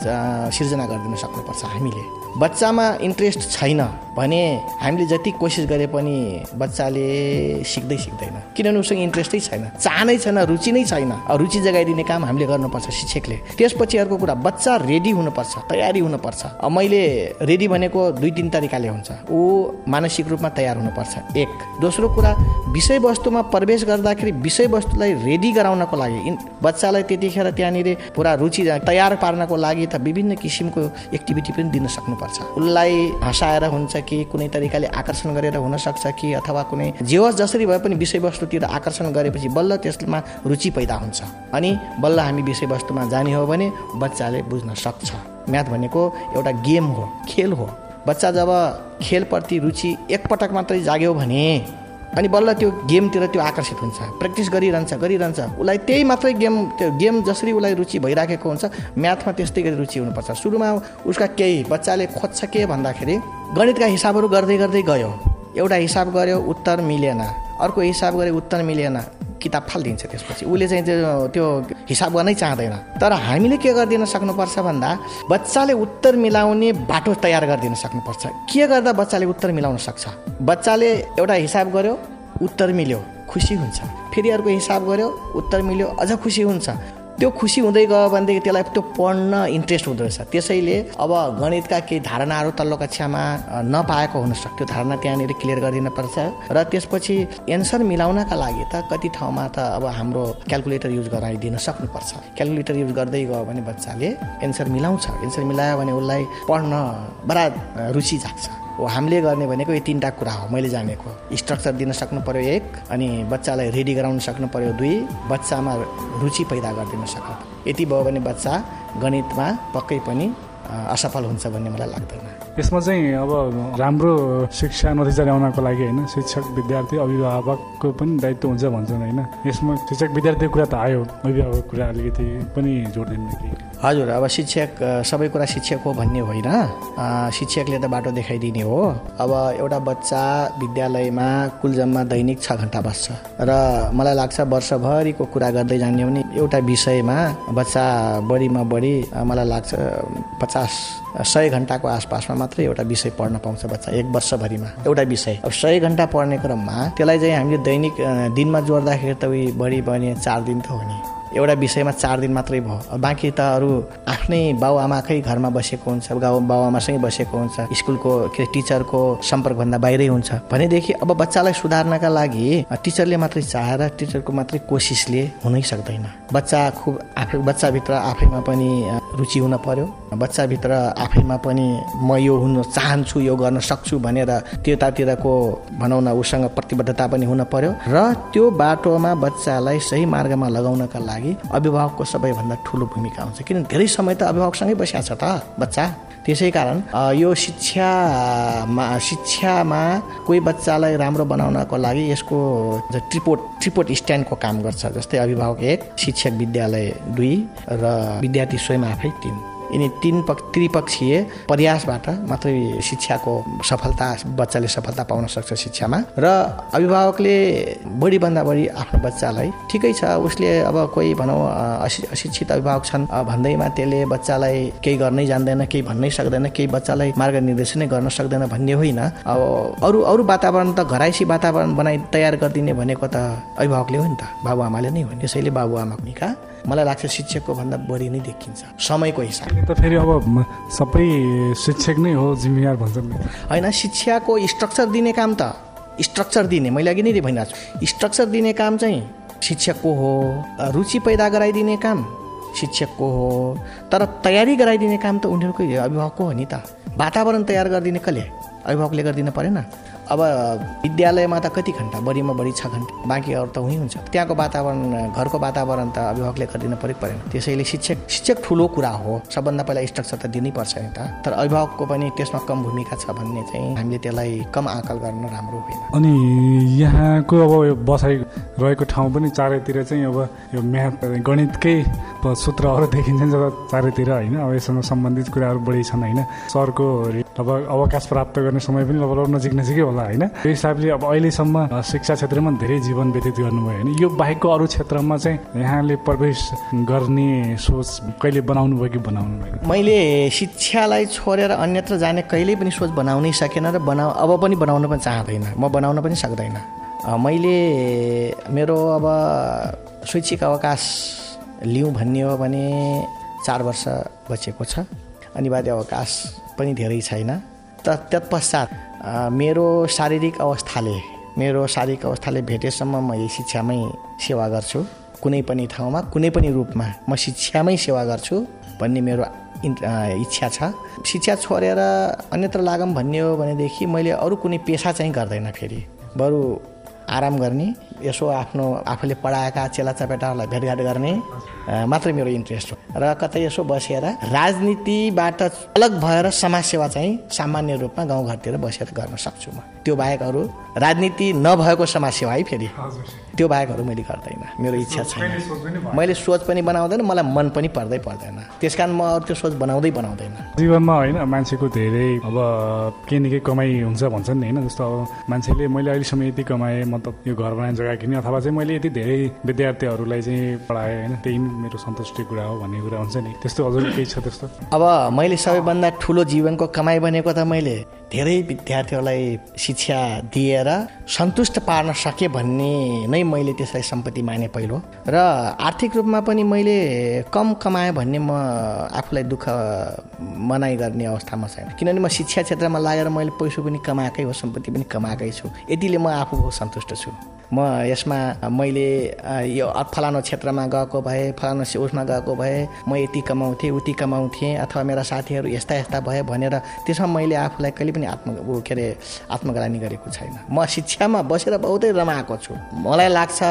सिर्जना गरिदिन सक्नुपर्छ हामीले। बच्चामा इन्ट्रेस्ट छैन भने हामीले जति कोसिस गरे पनि बच्चाले सिक्दै सिक्दैन। किनभने उसँग इन्ट्रेस्टै छैन। चाहनै छैन रुचि नै छैन। रुचि जगाइदिने काम हामीले गर्नुपर्छ शिक्षकले। त्यसपछि अर्को कुरा बच्चा रेडी हुनुपर्छ तयारी हुनुपर्छ। मैले रेडी भनेको दुई तिन तरिकाले हुन्छ। ऊ मानसिक रूपमा तयार हुनुपर्छ। एक दोस्रो कुरा विषयवस्तुमा प्रवेश गर्दाखेरि विषयवस्तुलाई रेडी गराउनको लागि। बच्चालाई त्यतिखेर त्यहाँनिर पुरा रुचि तयार पार्नको लागि त विभिन्न किसिमको एक्टिभिटी पनि दिन सक्नुपर्छ उसलाई हँसाएर हुन्छ कि कुनै तरिकाले आकर्षण गरेर हुनसक्छ कि अथवा कुनै जे होस् जसरी भए पनि विषयवस्तुतिर आकर्षण गरेपछि बल्ल त्यसमा रुचि पैदा हुन्छ। अनि बल्ल हामी विषयवस्तुमा जाने हो भने बच्चाले बुझ्न सक्छ। म्याथ भनेको एउटा गेम हो खेल हो। बच्चा जब खेलप्रति रुचि एकपटक मात्रै जाग्यो भने अनि बल्ल त्यो गेमतिर त्यो आकर्षित हुन्छ। प्र्याक्टिस गरिरहन्छ गरिरहन्छ। उसलाई त्यही मात्रै गेम त्यो गेम जसरी उसलाई रुचि भइराखेको हुन्छ म्याथमा त्यस्तै गरी रुचि हुनुपर्छ। सुरुमा उसका केही बच्चाले खोज्छ के भन्दाखेरि गणितका हिसाबहरू गर्दै गर्दै गयो। एउटा हिसाब गर्यो उत्तर मिलेन अर्को हिसाब गरे उत्तर मिलेन। किताब फालिदिन्छ त्यसपछि। उसले चाहिँ त्यो हिसाब गर्नै चाहँदैन। तर हामीले के गरिदिन सक्नुपर्छ भन्दा बच्चाले उत्तर मिलाउने बाटो तयार गरिदिन सक्नुपर्छ। के गर्दा बच्चाले उत्तर मिलाउन सक्छ? बच्चाले एउटा हिसाब गर्यो उत्तर मिल्यो खुसी हुन्छ। फेरि अर्को हिसाब गर्यो उत्तर मिल्यो अझ खुसी हुन्छ। त्यो खुसी हुँदै गयो भनेदेखि त्यसलाई त्यो पढ्न इन्ट्रेस्ट हुँदो रहेछ। त्यसैले अब गणितका केही धारणाहरू तल्लो कक्षामा नपाएको हुनसक्छ त्यो धारणा त्यहाँनिर क्लियर गरिदिन पर्छ। र त्यसपछि एन्सर मिलाउनका लागि त कति ठाउँमा त अब हाम्रो क्यालकुलेटर युज गराइदिन सक्नुपर्छ। क्यालकुलेटर युज गर्दै गयो भने बच्चाले एन्सर मिलाउँछ। एन्सर मिलायो भने उसलाई पढ्न बडा रुचि जाग्छ। हो हामीले गर्ने भनेको यो तिनवटा कुरा हो मैले जानेको स्ट्रक्चर दिन सक्नु पर्यो एक अनि बच्चालाई रेडी गराउन सक्नु पर्यो दुई बच्चामा रुचि पैदा गरिदिन सक्नु। यति भयो भने बच्चा गणितमा पक्कै पनि असफल हुन्छ भन्ने मलाई लाग्दैन यसमा चाहिँ अब राम्रो शिक्षा नतिजा ल्याउनको लागि होइन शिक्षक विद्यार्थी अभिभावकको पनि दायित्व हुन्छ भन्छन् होइन। यसमा शिक्षक विद्यार्थीको कुरा त आयो अभिभावकको कुरा अलिकति पनि जोड दिनु कि। हजुर अब शिक्षक सबै कुरा शिक्षक हो भन्ने होइन। शिक्षकले त बाटो देखाइदिने हो। अब एउटा बच्चा विद्यालयमा कुल जम्मा दैनिक छ घन्टा बस्छ र मलाई लाग्छ वर्षभरिको कुरा गर्दै जाने भने एउटा विषयमा बच्चा बढीमा बढी मलाई लाग्छ पचास सय घन्टाको आसपासमा मात्रै एउटा विषय पढ्न पाउँछ बच्चा एक वर्षभरिमा। एउटा विषय। अब सय घन्टा पढ्ने क्रममा त्यसलाई चाहिँ हामीले दैनिक दिनमा जोड्दाखेरि त उही बढी भने चार दिन त हो नि। एउटा विषयमा चार दिन मात्रै भयो। बाँकी त अरू आफ्नै बाउआमाकै घरमा बसेको हुन्छ गाउँ बाउआमासँगै बसेको हुन्छ स्कुलको के टिचरको सम्पर्कभन्दा बाहिरै हुन्छ। भनेदेखि अब बच्चालाई सुधार्नका लागि टिचरले मात्रै चाहेर टिचरको मात्रै कोसिसले हुनै सक्दैन। बच्चा खुब आफै बच्चाभित्र आफैमा पनि रुचि हुन पर्यो। बच्चाभित्र आफैमा पनि म यो हुन चाहन्छु यो गर्न सक्छु भनेर त्यतातिरको भनौँ न उसँग प्रतिबद्धता पनि हुन पर्यो। र त्यो बाटोमा बच्चालाई सही मार्गमा लगाउनका लागि अभिभावकको सबैभन्दा ठुलो भूमिका हुन्छ। किनभने धेरै समय त अभिभावकसँगै बसिएको छ त बच्चा। त्यसै कारण यो शिक्षामा शिक्षामा कोही बच्चालाई राम्रो बनाउनको लागि यसको ट्रिपोट ट्रिपोट स्ट्यान्डको काम गर्छ। जस्तै अभिभावक एक शिक्षक विद्यालय दुई र विद्यार्थी स्वयं आफै तिन। यिनी तिन पक्ष त्रिपक्षीय प्रयासबाट मात्रै शिक्षाको सफलता बच्चाले सफलता पाउन सक्छ शिक्षामा। र अभिभावकले बढीभन्दा बढी आफ्नो बच्चालाई ठिकै छ उसले अब कोही भनौँ अशिक्षित अभिभावक छन् भन्दैमा त्यसले बच्चालाई केही गर्नै जान्दैन केही भन्नै सक्दैन केही बच्चालाई मार्गनिर्देशनै गर्न सक्दैन भन्ने होइन। अब अरू अरू वातावरण त घराइसी वातावरण बनाइ तयार गरिदिने भनेको त अभिभावकले हो नि त बाबुआमाले नै हो। नि त्यसैले बाबुआमाको भूमिका मलाई लाग्छ शिक्षकको भन्दा बढी नै देखिन्छ। समयको हिसाब। अनि त फेरि अब सबै शिक्षक नै हो जिम्मेवार भन्छन् नि। होइन शिक्षाको स्ट्रक्चर दिने काम त। स्ट्रक्चर दिने। मैले अघि नै भनिरहेको छु। स्ट्रक्चर दिने काम चाहिँ शिक्षकको हो रुचि पैदा गराइदिने काम शिक्षकको हो तर तयारी गराइदिने काम त उनीहरूकै अभिभावकको हो नि त। वातावरण तयार गरिदिने कसले? अभिभावकले गरिदिनु परेन। अब विद्यालयमा त कति घन्टा बढीमा बढी छ घन्टा बाँकी अरू त उहीँ हुन्छ त्यहाँको वातावरण घरको वातावरण त अभिभावकले गरिदिनु पऱ्यो परेन। त्यसैले शिक्षक शिक्षक ठुलो कुरा हो। सबभन्दा पहिला स्ट्रक्चर त दिनै पर्छ नि त। तर अभिभावकको पनि त्यसमा कम भूमिका छ भन्ने चाहिँ हामीले त्यसलाई कम आकल गर्न राम्रो होइन अनि यहाँको अब यो बसाइ रहेको ठाउँ पनि चारैतिर चाहिँ अब यो म्याथ गणितकै सूत्रहरू देखिन्छन् जब चारैतिर होइन? अब यससँग सम्बन्धित कुराहरू बढी छन् होइन? सरको अब अवकाश प्राप्त गर्ने समय पनि अब नजिक नजिकै होला। होइन? त्यो हिसाबले अब अहिलेसम्म शिक्षा क्षेत्रमा धेरै जीवन व्यतीत गर्नुभयो होइन? यो बाहेकको अरू क्षेत्रमा चाहिँ यहाँले प्रवेश गर्ने सोच कहिले बनाउनु भयो कि बनाउनु भयो मैले शिक्षालाई छोडेर अन्यत्र जाने कहिल्यै पनि सोच बनाउनै सकेन र बनाउ अब पनि बनाउन पनि चाहँदैन। म बनाउन पनि सक्दैन। मैले मेरो अब शैक्षिक अवकाश लिउँ भन्ने हो भने चार वर्ष बचेको छ। अनिवार्य अवकाश पनि धेरै छैन। त तत्पश्चात मेरो शारीरिक अवस्थाले मेरो शारीरिक अवस्थाले भेटेसम्म म यही शिक्षामै सेवा गर्छु। कुनै पनि ठाउँमा कुनै पनि रूपमा म शिक्षामै सेवा गर्छु भन्ने मेरो इच्छा छ। शिक्षा छोडेर अन्यत्र लागम भन्ने हो भनेदेखि मैले अरू कुनै पेसा चाहिँ गर्दैन फेरि। बरु आराम गर्ने यसो आफ्नो आफूले पढाएका चेला चपेटाहरूलाई भेटघाट गर्ने मात्रै मेरो इन्ट्रेस्ट हो। र कतै यसो बसेर राजनीतिबाट अलग भएर समाजसेवा चाहिँ सामान्य रूपमा गाउँघरतिर बसेर गर्न सक्छु म। त्यो बाहेक अरू राजनीति नभएको समाजसेवा है फेरि। त्यो बाहेकहरू मैले गर्दैन। मेरो इच्छा छैन। मैले सोच पनि बनाउँदैन मलाई मन पनि पर्दै पर्दैन। त्यस कारण म अरू त्यो सोच बनाउँदै बनाउँदैन। जीवनमा होइन मान्छेको धेरै अब केही न केही कमाइ हुन्छ भन्छन् नि होइन? जस्तो अब मान्छेले मैले अहिलेसम्म यति कमाएँ मतलब यो घर बनाए जग्गा किने अथवा चाहिँ मैले यति धेरै विद्यार्थीहरूलाई चाहिँ पढाएँ होइन? त्यही नै मेरो सन्तुष्टि कुरा हो भन्ने कुरा हुन्छ नि। त्यस्तो हजुर केही छ त्यस्तो? अब मैले सबैभन्दा ठुलो जीवनको कमाइ भनेको त मैले धेरै विद्यार्थीहरूलाई शिक्षा दिएर सन्तुष्ट पार्न सकेँ भन्ने नै मैले त्यसलाई सम्पत्ति माने पहिलो। र आर्थिक रूपमा पनि मैले कम कमाएँ भन्ने म आफूलाई दुःख मनाइ गर्ने अवस्थामा छैन। किनभने म शिक्षा क्षेत्रमा लागेर मैले पैसा पनि कमाएकै हो सम्पत्ति पनि कमाएकै छु। यतिले म आफू सन्तुष्ट छु। म यसमा मैले यो फलानु क्षेत्रमा गएको भए फलानु उसमा गएको भए म यति कमाउँथेँ उति कमाउँथेँ अथवा मेरा साथीहरू यस्ता यस्ता भए भनेर त्यसमा मैले आफूलाई कहिले पनि आत्म के अरे आत्मग्लानी गरेको छैन। म शिक्षामा बसेर बहुतै रमाएको छु। मलाई लाग्छ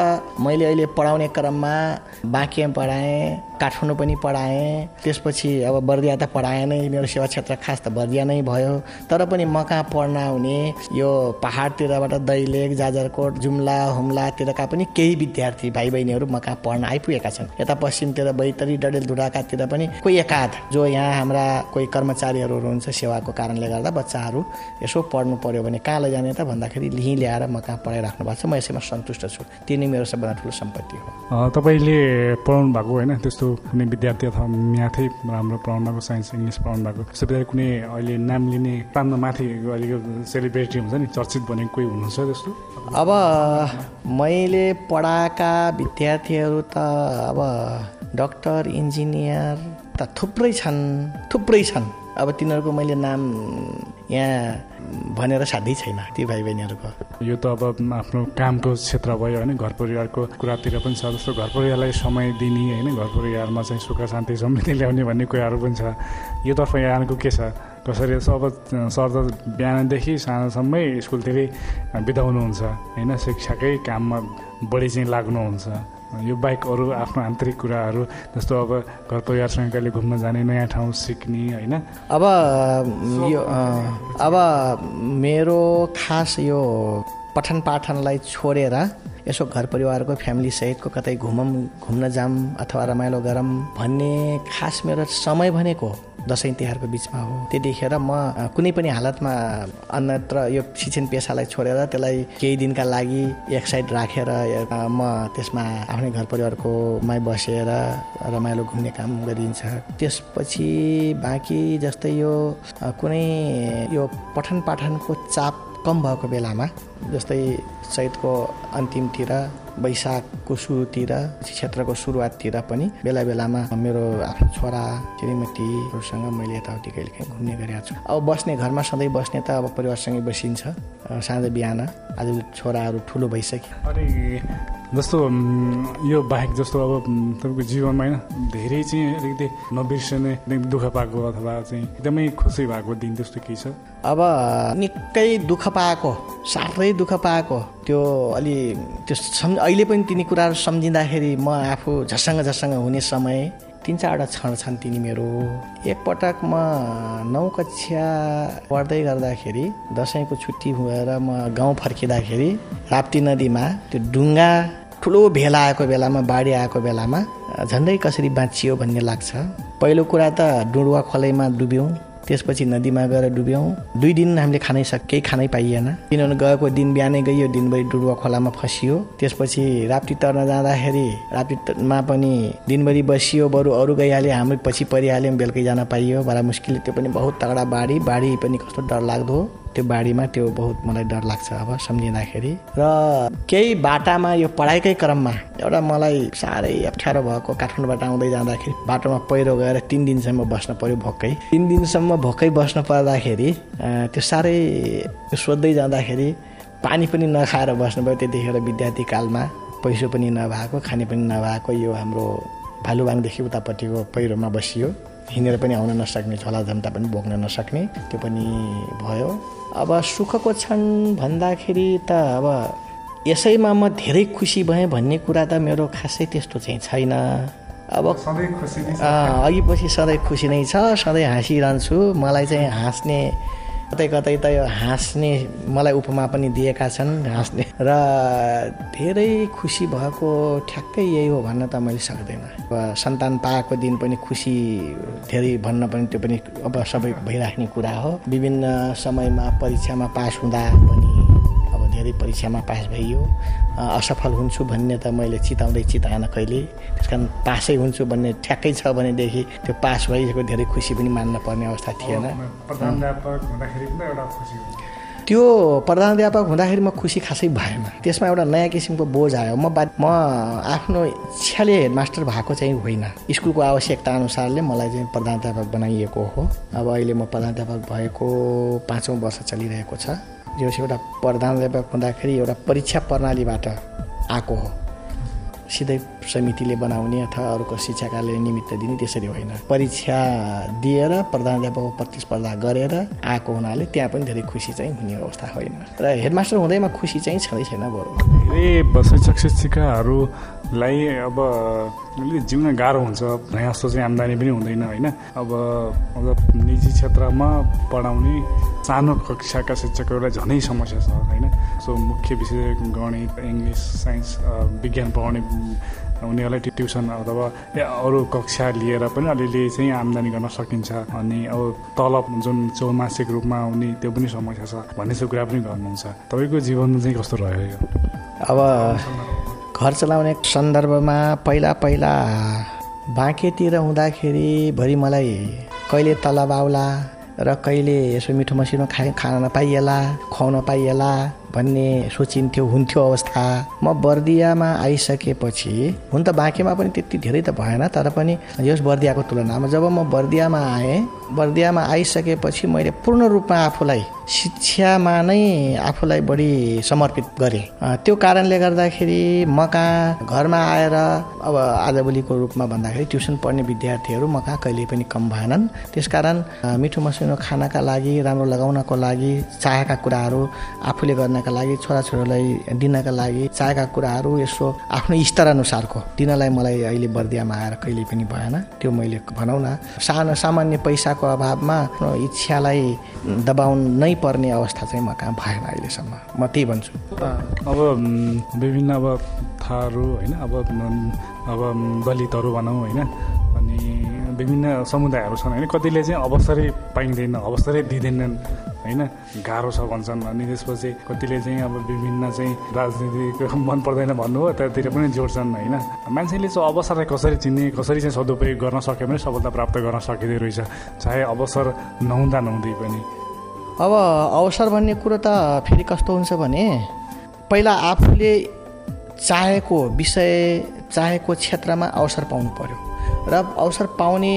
मैले अहिले पढाउने क्रममा बाँकिया पढाएँ काठमाडौँ पनि पढाएँ त्यसपछि अब बर्दिया त पढाएँ नै मेरो सेवा क्षेत्र खास त बर्दिया नै भयो। तर पनि म कहाँ पढ्न आउने यो पहाडतिरबाट दैलेख जाजरकोट जुम्ला हुम्लातिरका पनि केही विद्यार्थी भाइ बहिनीहरू म कहाँ पढ्न आइपुगेका छन्। यता पश्चिमतिर बैतरी डडेलधुराकातिर पनि कोही एकाध जो यहाँ हाम्रा कोही कर्मचारीहरू हुनुहुन्छ सेवाको कारणले गर्दा बच्चाहरू यसो पढ्नु पर्यो भने कहाँ लैजाने त भन्दाखेरि लिही ल्याएर म कहाँ पढाइराख्नु भएको छ। म यसैमा सन्तुष्ट छु। त्यो नै मेरो सबभन्दा ठुलो सम्पत्ति हो। तपाईँले पढाउनु भएको होइन? त्यस्तो कुनै विद्यार्थी अथवा म्याथै राम्रो पढाउनु भएको साइन्स इङ्ग्लिस पढाउनु भएको त्यस्तो कुनै अहिले नाम लिने पानमा माथि अहिलेको सेलिब्रेटी हुन्छ नि चर्चित भनेको कोही हुनुहुन्छ त्यस्तो? अब मैले पढाएका विद्यार्थीहरू त अब डक्टर इन्जिनियर त थुप्रै छन् थुप्रै छन्। अब तिनीहरूको मैले नाम यहाँ भनेर साध्यै छैन ती भाइ बहिनीहरूको यो त अब आफ्नो कामको क्षेत्र भयो होइन घर परिवारको कुरातिर पनि छ जस्तो घर परिवारलाई समय दिने होइन घर परिवारमा चाहिँ सुख शान्ति समृद्धि ल्याउने भन्ने कुराहरू पनि छ। यो तर्फ यहाँको के छ? कसरी अब सर त बिहानदेखि साँझसम्मै स्कुलतिरै बिताउनुहुन्छ होइन शिक्षाकै काममा बढी चाहिँ लाग्नुहुन्छ। यो बाहेक अरू आफ्नो आन्तरिक कुराहरू जस्तो अब घर परिवारसँग कहिले घुम्न जाने नयाँ ठाउँ सिक्ने होइन? अब यो अब मेरो खास यो पठन पाठनलाई छोडेर यसो घर परिवारको फ्यामिली सहितको कतै घुमौँ घुम्न जाऊँ अथवा रमाइलो गरौँ भन्ने खास मेरो समय भनेको दसैँ तिहारको बिचमा हो। त्यतिखेर म कुनै पनि हालतमा अन्यत्र यो शिक्षण पेसालाई छोडेर त्यसलाई केही दिनका लागि एक साइड राखेर अ, म त्यसमा आफ्नै घर परिवारको मै बसेर रमाइलो घुम्ने काम गरिन्छ। त्यसपछि बाँकी जस्तै यो कुनै यो पठन पाठनको चाप कम भएको बेलामा जस्तै चैतको अन्तिमतिर वैशाखको सुरुतिर क्षेत्रको सुरुवाततिर पनि बेला बेलामा मेरो आफ्नो छोरा श्रीमतीहरूसँग मैले यताउति कहिले काहीँ घुम्ने गरेको छु। अब बस्ने घरमा सधैँ बस्ने त अब परिवारसँगै बसिन्छ। साँझ बिहान आज छोराहरू ठुलो भइसक्यो। जस्तो यो बाहेक जस्तो अब तपाईँको जीवनमा होइन धेरै चाहिँ अलिकति नबिर्सने दुःख पाएको अथवा चाहिँ एकदमै खुसी भएको दिन त्यस्तो केही छ? अब निकै दुःख पाएको साह्रै दुःख पाएको त्यो अलि त्यो सम् अहिले पनि तिनी कुराहरू सम्झिँदाखेरि म आफू झसङ्ग झसङ्ग हुने समय तिन चारवटा क्षण छन् तिनी मेरो। एकपटक म नौ कक्षा पढ्दै गर्दाखेरि दसैँको छुट्टी भएर म गाउँ फर्किँदाखेरि राप्ती नदीमा त्यो डुङ्गा ठुलो भेला आएको बेलामा बाढी आएको बेलामा झन्डै कसरी बाँचियो भन्ने लाग्छ। पहिलो कुरा त डुडुवा खोलैमा डुब्यौँ। त्यसपछि नदीमा गएर डुब्यौँ। दुई दिन हामीले खानै सक केही खानै पाइएन। किनभने गएको दिन बिहानै गइयो दिनभरि डुडुवा खोलामा फसियो। त्यसपछि राप्ती तर्न जाँदाखेरि राप्तीमा पनि दिनभरि बसियो बरु अरू गइहाल्यो हामी पछि परिहाल्यौँ बेलुकै जान पाइयो। बडा मुस्किल त्यो पनि बहुत तगडा बाढी। बाढी पनि कस्तो डर लाग्दो त्यो बाढीमा त्यो बहुत मलाई डर लाग्छ अब सम्झिँदाखेरि। र केही बाटामा यो पढाइकै क्रममा एउटा मलाई साह्रै अप्ठ्यारो भएको काठमाडौँबाट आउँदै जाँदाखेरि बाटोमा पहिरो गएर तिन दिनसम्म बस्न पर्यो भोकै। तिन दिनसम्म भोकै बस्न पर्दाखेरि त्यो साह्रै सोध्दै जाँदाखेरि पानी पनि नखाएर बस्नु पऱ्यो त्यतिखेर विद्यार्थी कालमा। पैसो पनि नभएको खाने पनि नभएको यो हाम्रो भालुबाङदेखि उतापट्टिको पहिरोमा बसियो। हिँडेर पनि आउन नसक्ने झोला झम्टा पनि बोक्न नसक्ने त्यो पनि भयो। अब सुखको क्षण भन्दाखेरि त अब यसैमा म धेरै खुसी भएँ भन्ने कुरा त मेरो खासै त्यस्तो चाहिँ छैन। अब अघि पछि सधैँ खुसी नै छ सधैँ हाँसिरहन्छु। मलाई चाहिँ हाँस्ने कतै कतै त यो हाँस्ने मलाई उपमा पनि दिएका छन् हाँस्ने। र धेरै खुसी भएको ठ्याक्कै यही हो भन्न त मैले सक्दैन। अब सन्तान पाएको दिन पनि खुसी धेरै भन्न पनि त्यो पनि अब सबै भइराख्ने कुरा हो। विभिन्न समयमा परीक्षामा पास हुँदा पनि धेरै परीक्षामा पास भइयो। असफल हुन्छु भन्ने त मैले चिताउँदै चिताएन कहिले। त्यस कारण पासै हुन्छु भन्ने ठ्याक्कै छ भनेदेखि त्यो पास भइसकेको धेरै खुसी पनि मान्न पर्ने अवस्था थिएन। त्यो प्रधानध्यापक हुँदाखेरि म खुसी खासै भएन। त्यसमा एउटा नयाँ किसिमको बोझ आयो। म बा म आफ्नो इच्छाले हेडमास्टर भएको चाहिँ होइन। स्कुलको आवश्यकता अनुसारले मलाई चाहिँ प्रधानध्यापक बनाइएको हो। अब अहिले म प्रधानध्यापक भएको पाँचौँ वर्ष चलिरहेको छ। जो एउटा प्रधानाध्यापक हुँदाखेरि एउटा परीक्षा प्रणालीबाट आएको हो। सिधै समितिले बनाउने अथवा अरूको शिक्षाकाले निमित्त दिने त्यसरी होइन। परीक्षा दिएर प्रधानाध्यापकको प्रतिस्पर्धा गरेर आएको हुनाले त्यहाँ पनि धेरै खुसी चाहिँ हुने अवस्था होइन। र हेडमास्टर हुँदैमा खुसी चाहिँ छँदै छैन बरु। धेरै शिक्षक शिक्षिकाहरूलाई अब अलिकति जिउन गाह्रो हुन्छ। भने जस्तो चाहिँ आम्दानी पनि हुँदैन होइन? अब अब निजी क्षेत्रमा पढाउने सानो कक्षाका शिक्षकहरूलाई झनै समस्या छ होइन? सो मुख्य विषय गणित इङ्ग्लिस साइन्स विज्ञान पढाउने उनीहरूलाई ट्युसन अथवा अरू कक्षा लिएर पनि अलिअलि चाहिँ आम्दानी गर्न सकिन्छ। अनि अब तलब जुन चौमासिक रूपमा आउने त्यो पनि समस्या छ भन्ने चाहिँ कुरा पनि गर्नुहुन्छ। तपाईँको जीवन चाहिँ कस्तो रह्यो यो? अब घर चलाउने सन्दर्भमा पहिला पहिला बाँकेतिर हुँदाखेरि भरि मलाई कहिले तलब आउला र कहिले यसो मिठो मसिनो खाए खान नपाइएला खुवाउन पाइएला भन्ने सोचिन्थ्यो हुन्थ्यो अवस्था। म बर्दियामा आइसकेपछि हुन त बाँकेमा पनि त्यति धेरै त भएन तर पनि यस बर्दियाको तुलनामा जब म बर्दियामा आएँ बर्दियामा आइसकेपछि मैले पूर्ण रूपमा आफूलाई शिक्षामा नै आफूलाई बढी समर्पित गरेँ। त्यो कारणले गर्दाखेरि म कहाँ घरमा आएर अब आजभोलिको रूपमा भन्दाखेरि ट्युसन पढ्ने विद्यार्थीहरू म कहाँ कहिले पनि कम भएनन्। त्यसकारण मिठो मसिनो खानका लागि राम्रो लगाउनको लागि चाहेका कुराहरू आफूले गर्नका लागि छोराछोरीलाई दिनका लागि चाहेका कुराहरू यसो आफ्नो स्तरअनुसारको दिनलाई मलाई अहिले बर्दियामा आएर कहिले पनि भएन। त्यो मैले भनौँ न सानो सामान्य पैसाको अभावमा इच्छालाई दबाउन नै पर्ने अवस्था चाहिँ म कहाँ भएन अहिलेसम्म। म त्यही भन्छु। अब विभिन्न अब थारू होइन अब अब दलितहरू भनौँ होइन अनि विभिन्न समुदायहरू छन् होइन कतिले चाहिँ अवसरै पाइँदैन अवसरै दिँदैनन् होइन गाह्रो छ भन्छन् अनि त्यसपछि कतिले चाहिँ अब विभिन्न चाहिँ राजनीतिक <laughs> मन पर्दैन भन्नु हो त्यतातिर पनि जोड्छन् होइन। मान्छेले चाहिँ अवसरलाई कसरी चिन्ने कसरी चाहिँ सदुपयोग गर्न सक्यो भने सफलता प्राप्त गर्न सकिँदै रहेछ चाहे अवसर नहुँदा नहुँदै पनि। अब अवसर भन्ने कुरो त फेरि कस्तो हुन्छ भने पहिला आफूले चाहेको विषय चाहेको क्षेत्रमा अवसर पाउनु पर्यो। र अवसर पाउने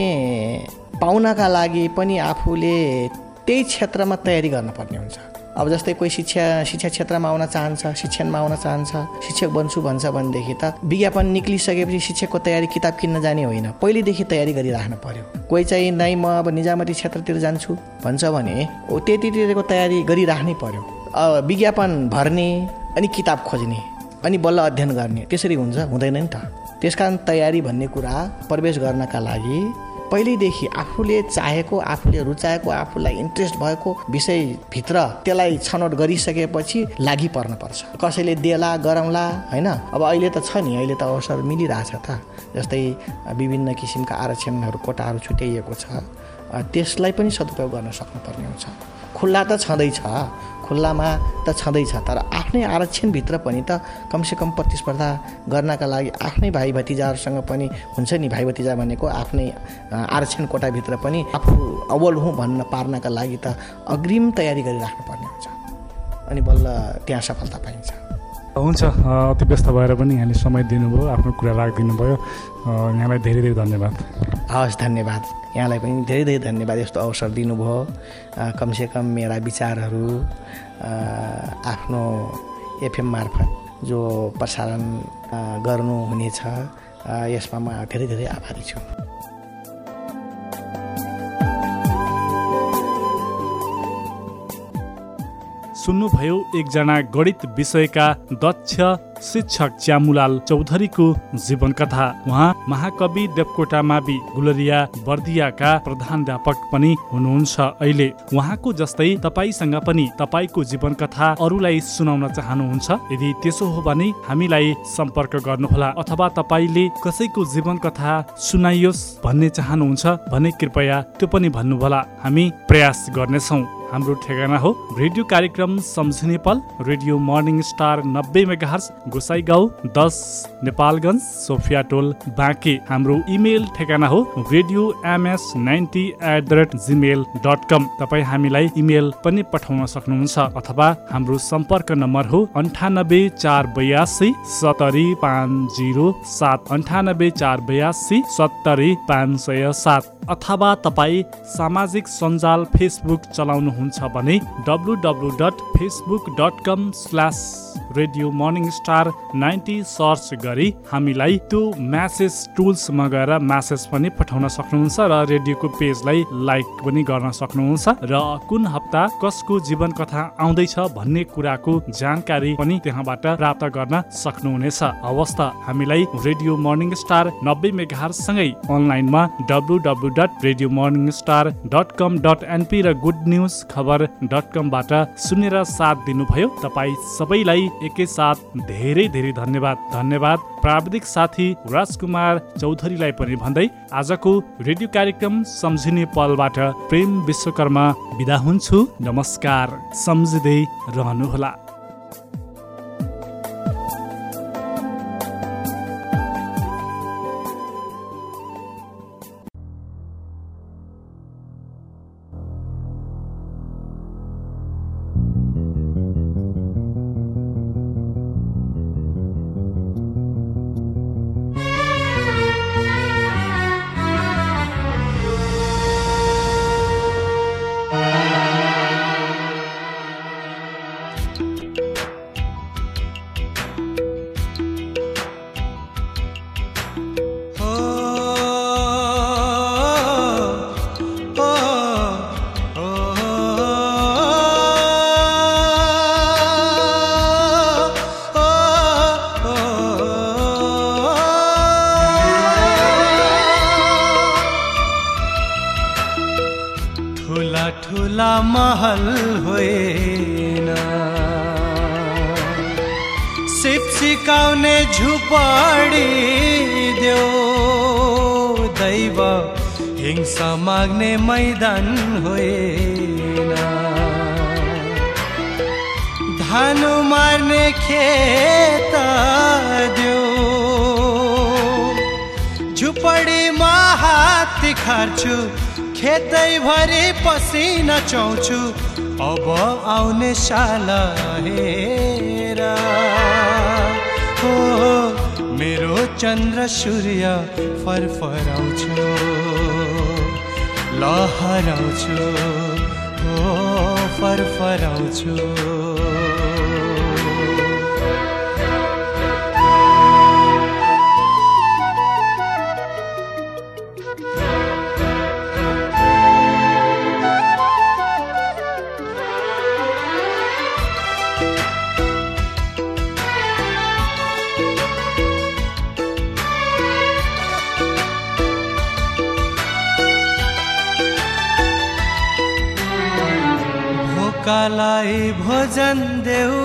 पाउनका लागि पनि आफूले त्यही क्षेत्रमा तयारी गर्नुपर्ने हुन्छ। अब जस्तै कोही शिक्षा शिक्षा क्षेत्रमा आउन चाहन्छ शिक्षणमा आउन चाहन्छ शिक्षक बन्छु भन्छ भनेदेखि त विज्ञापन निक्लिसकेपछि शिक्षकको तयारी किताब किन्न जाने होइन। पहिलेदेखि तयारी गरिराख्नु पर्यो। कोही चाहिँ नै म अब निजामती क्षेत्रतिर जान्छु भन्छ भने त्यतितिरको तयारी गरिराख्नै पर्यो। विज्ञापन भर्ने अनि किताब खोज्ने अनि बल्ल अध्ययन गर्ने। त्यसरी हुन्छ हुँदैन नि त। त्यसकारण तयारी भन्ने कुरा प्रवेश गर्नका लागि पहिल्यैदेखि आफूले चाहेको आफूले रुचाएको आफूलाई इन्ट्रेस्ट भएको विषयभित्र त्यसलाई छनौट गरिसकेपछि लागि पर्नुपर्छ कसैले देला गरौँला होइन? अब अहिले त छ नि अहिले त अवसर मिलिरहेछ त। जस्तै विभिन्न किसिमका आरक्षणहरू कोटाहरू छुट्याइएको छ। त्यसलाई पनि सदुपयोग गर्न सक्नुपर्ने हुन्छ। खुल्ला त छँदैछ। खुल्लामा त छँदैछ तर आफ्नै आरक्षणभित्र पनि त कमसेकम प्रतिस्पर्धा गर्नका लागि आफ्नै भाइ भतिजाहरूसँग पनि हुन्छ नि भाइ भतिजा भनेको आफ्नै आरक्षण कोटाभित्र पनि आफू अव्वल हुँ भन्न पार्नका लागि त अग्रिम तयारी गरिराख्नुपर्ने हुन्छ। अनि बल्ल त्यहाँ सफलता पाइन्छ। हुन्छ अति व्यस्त भएर पनि यहाँले समय दिनुभयो आफ्नो कुरा राखिदिनु भयो यहाँलाई धेरै धेरै धन्यवाद। हवस् धन्यवाद। यहाँलाई पनि धेरै धेरै धन्यवाद। यस्तो अवसर दिनुभयो। कमसेकम मेरा विचारहरू आफ्नो एफएम मार्फत जो प्रसारण गर्नुहुनेछ यसमा म धेरै धेरै आभारी छु। सुन्नुभयो एकजना गणित विषयका दक्ष शिक्षक च्यामुलाल चौधरीको जीवन कथा उहाँ महाकवि देवकोटा मावि गुलरिया बर्दियाका प्रधानध्यापक पनि हुनुहुन्छ अहिले। उहाँको जस्तै तपाईँसँग पनि तपाईँको जीवन कथा अरूलाई सुनाउन चाहनुहुन्छ। यदि त्यसो हो भने हामीलाई सम्पर्क गर्नुहोला अथवा तपाईँले कसैको जीवन कथा सुनाइयोस् भन्ने चाहनुहुन्छ भने कृपया त्यो पनि भन्नुहोला। हामी प्रयास गर्नेछौँ। हाम्रो ठेगाना हो रेडियो कार्यक्रम सम्झिने पल रेडियो मर्निङ स्टार नब्बे मेगा गोसाई गाउँ दस नेपालगञ्ज सोफिया टोल बाँके। हाम्रो इमेल ठेगाना हो radio MS ninety eight the rate Gmail dot com. तपाईँ हामीलाई इमेल पनि पठाउन सक्नुहुन्छ अथवा हाम्रो सम्पर्क नम्बर हो अन्ठानब्बे चार बयासी सत्तरी पाँच जिरो सात। अन्ठानब्बे चार बयासी सत्तरी पाँच सय सात। अथवा तपाईँ सामाजिक सञ्जाल फेसबुक चलाउनुहुन्छ भने W W dot Facebook dot com slash radio morning star ninety search गरी हामीलाई त्यो म्यासेज टुल्समा गएर म्यासेज पनि पठाउन सक्नुहुन्छ र रेडियोको पेजलाई लाइक पनि गर्न सक्नुहुन्छ र कुन हप्ता कसको जीवन कथा आउँदैछ भन्ने कुराको जानकारी पनि त्यहाँबाट प्राप्त गर्न सक्नुहुनेछ। हवस् त हामीलाई रेडियो मर्निङ स्टार नब्बे मेगाहरूसँगै अनलाइनमा W W dot radio morning star dot com dot NP र गुड न्युज खबर डट कमबाट सुनेर साथ दिनुभयो। तपाईँ सबैलाई एकैसाथ धेरै धेरै धन्यवाद। धन्यवाद। प्राविधिक साथी राजकुमार चौधरीलाई पनि भन्दै आजको रेडियो कार्यक्रम सम्झिने पलबाट प्रेम विश्वकर्मा बिदा हुन्छु। नमस्कार। सम्झिँदै रहनुहोला। हिंसा माग्ने मैदान होइन। धानु मार्ने खेत देऊ झुपडीमा हात तिखार्छु खेतैभरि पसिना चौछु। अब आउने साल हेर। हो मेरो चन्द्र सूर्य फरफराउँछु। लहराउँछु हो फरफराउँछु। भोकालाई भोजन देऊ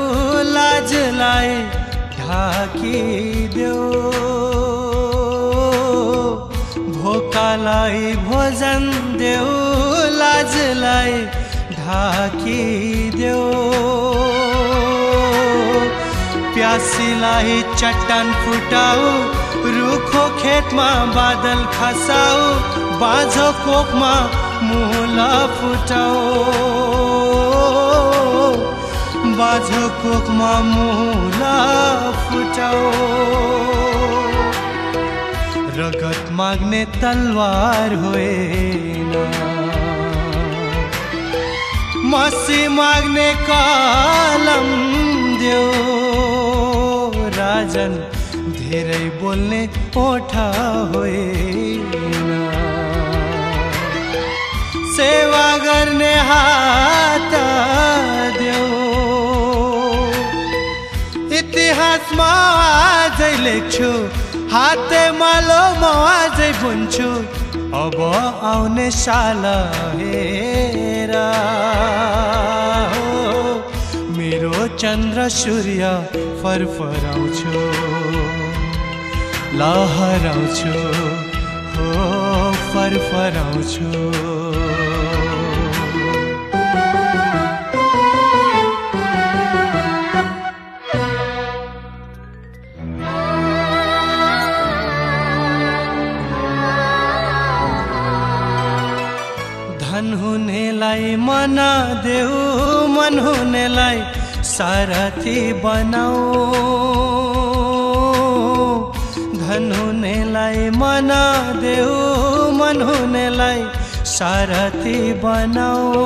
लाजलाई ढाकिदेऊ भोकालाई भोजन देऊ लाजलाई ढाकिदेऊ प्यासीलाई चट्टान फुटाऊ रुखो खेतमा बादल खसाऊ बाझो कोखमा मुला फुटाऊ। बाझो कोखमा मुला फुटाऊ रगत माग्ने तलवार होइन। मसी माग्ने कलम देऊ। राजन धेरै बोल्ने ओठा होइन। सेवा गर्ने हात देऊ। इतिहासमा अझै लेख्छु। हाते मालो म अझै बुन्छु। अब आउने साल हेर। मेरो चन्द्र सूर्य फरफराउँछु। लहराउँछु। हो फरफराउँछु। नदेऊ मन हुनेलाई सारथी बनाऊ। धन हुनेलाई मन देऊ मन हुनेलाई सारथी बनाऊ।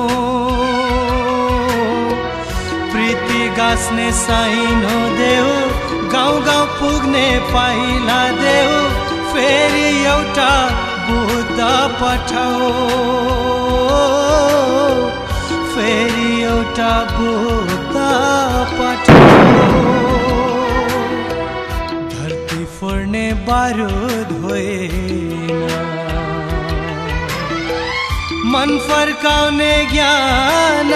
प्रीति गाँस्ने साइनो देऊ गाउँ गाउँ पुग्ने पाइला देऊ फेरि एउटा बुद्ध पठाऊ। फेरि एउटा बुद्ध पठाऊ धरती फोड्ने बारुद होइन मन फर्काउने ज्ञान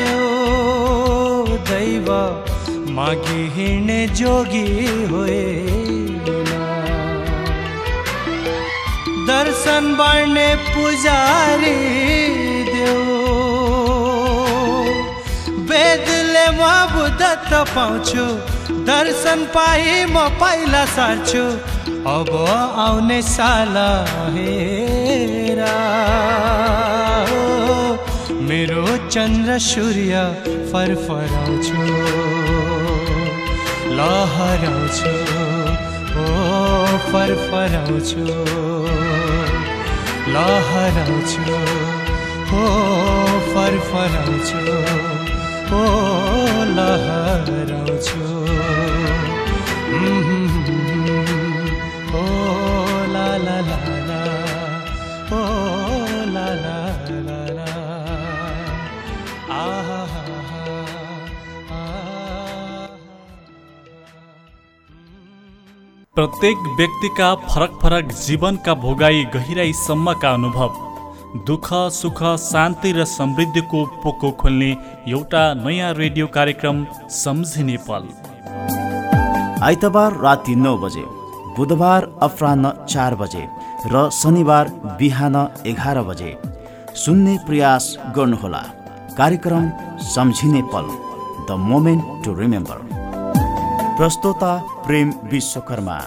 देऊ दैव मागी हिँड्ने जोगी होइन दर्शन बाँड्ने पुजारी म बुद्धत्व पाउँछु। दर्शन पाइ म पहिला सार्छु। अब आउने साल हेरा। मेरो चन्द्र सूर्य फरफराउँछु। लहराउँछु। ओ फरफराउँछु। लहराउँछु। ओ फरफराउँछु। प्रत्येक व्यक्तिका फरक फरक जीवनका भोगाई गहिराईसम्मका अनुभव। दुःख सुख शान्ति र समृद्धिको पोको खोल्ने एउटा नयाँ रेडियो कार्यक्रम सम्झिने पल। आइतबार राति नौ बजे बुधबार अपराह्न चार बजे र शनिबार बिहान एघार बजे। सुन्ने प्रयास गर्नुहोला। कार्यक्रम सम्झिने पल। The moment to remember. प्रस्तोता प्रेम विश्वकर्मा।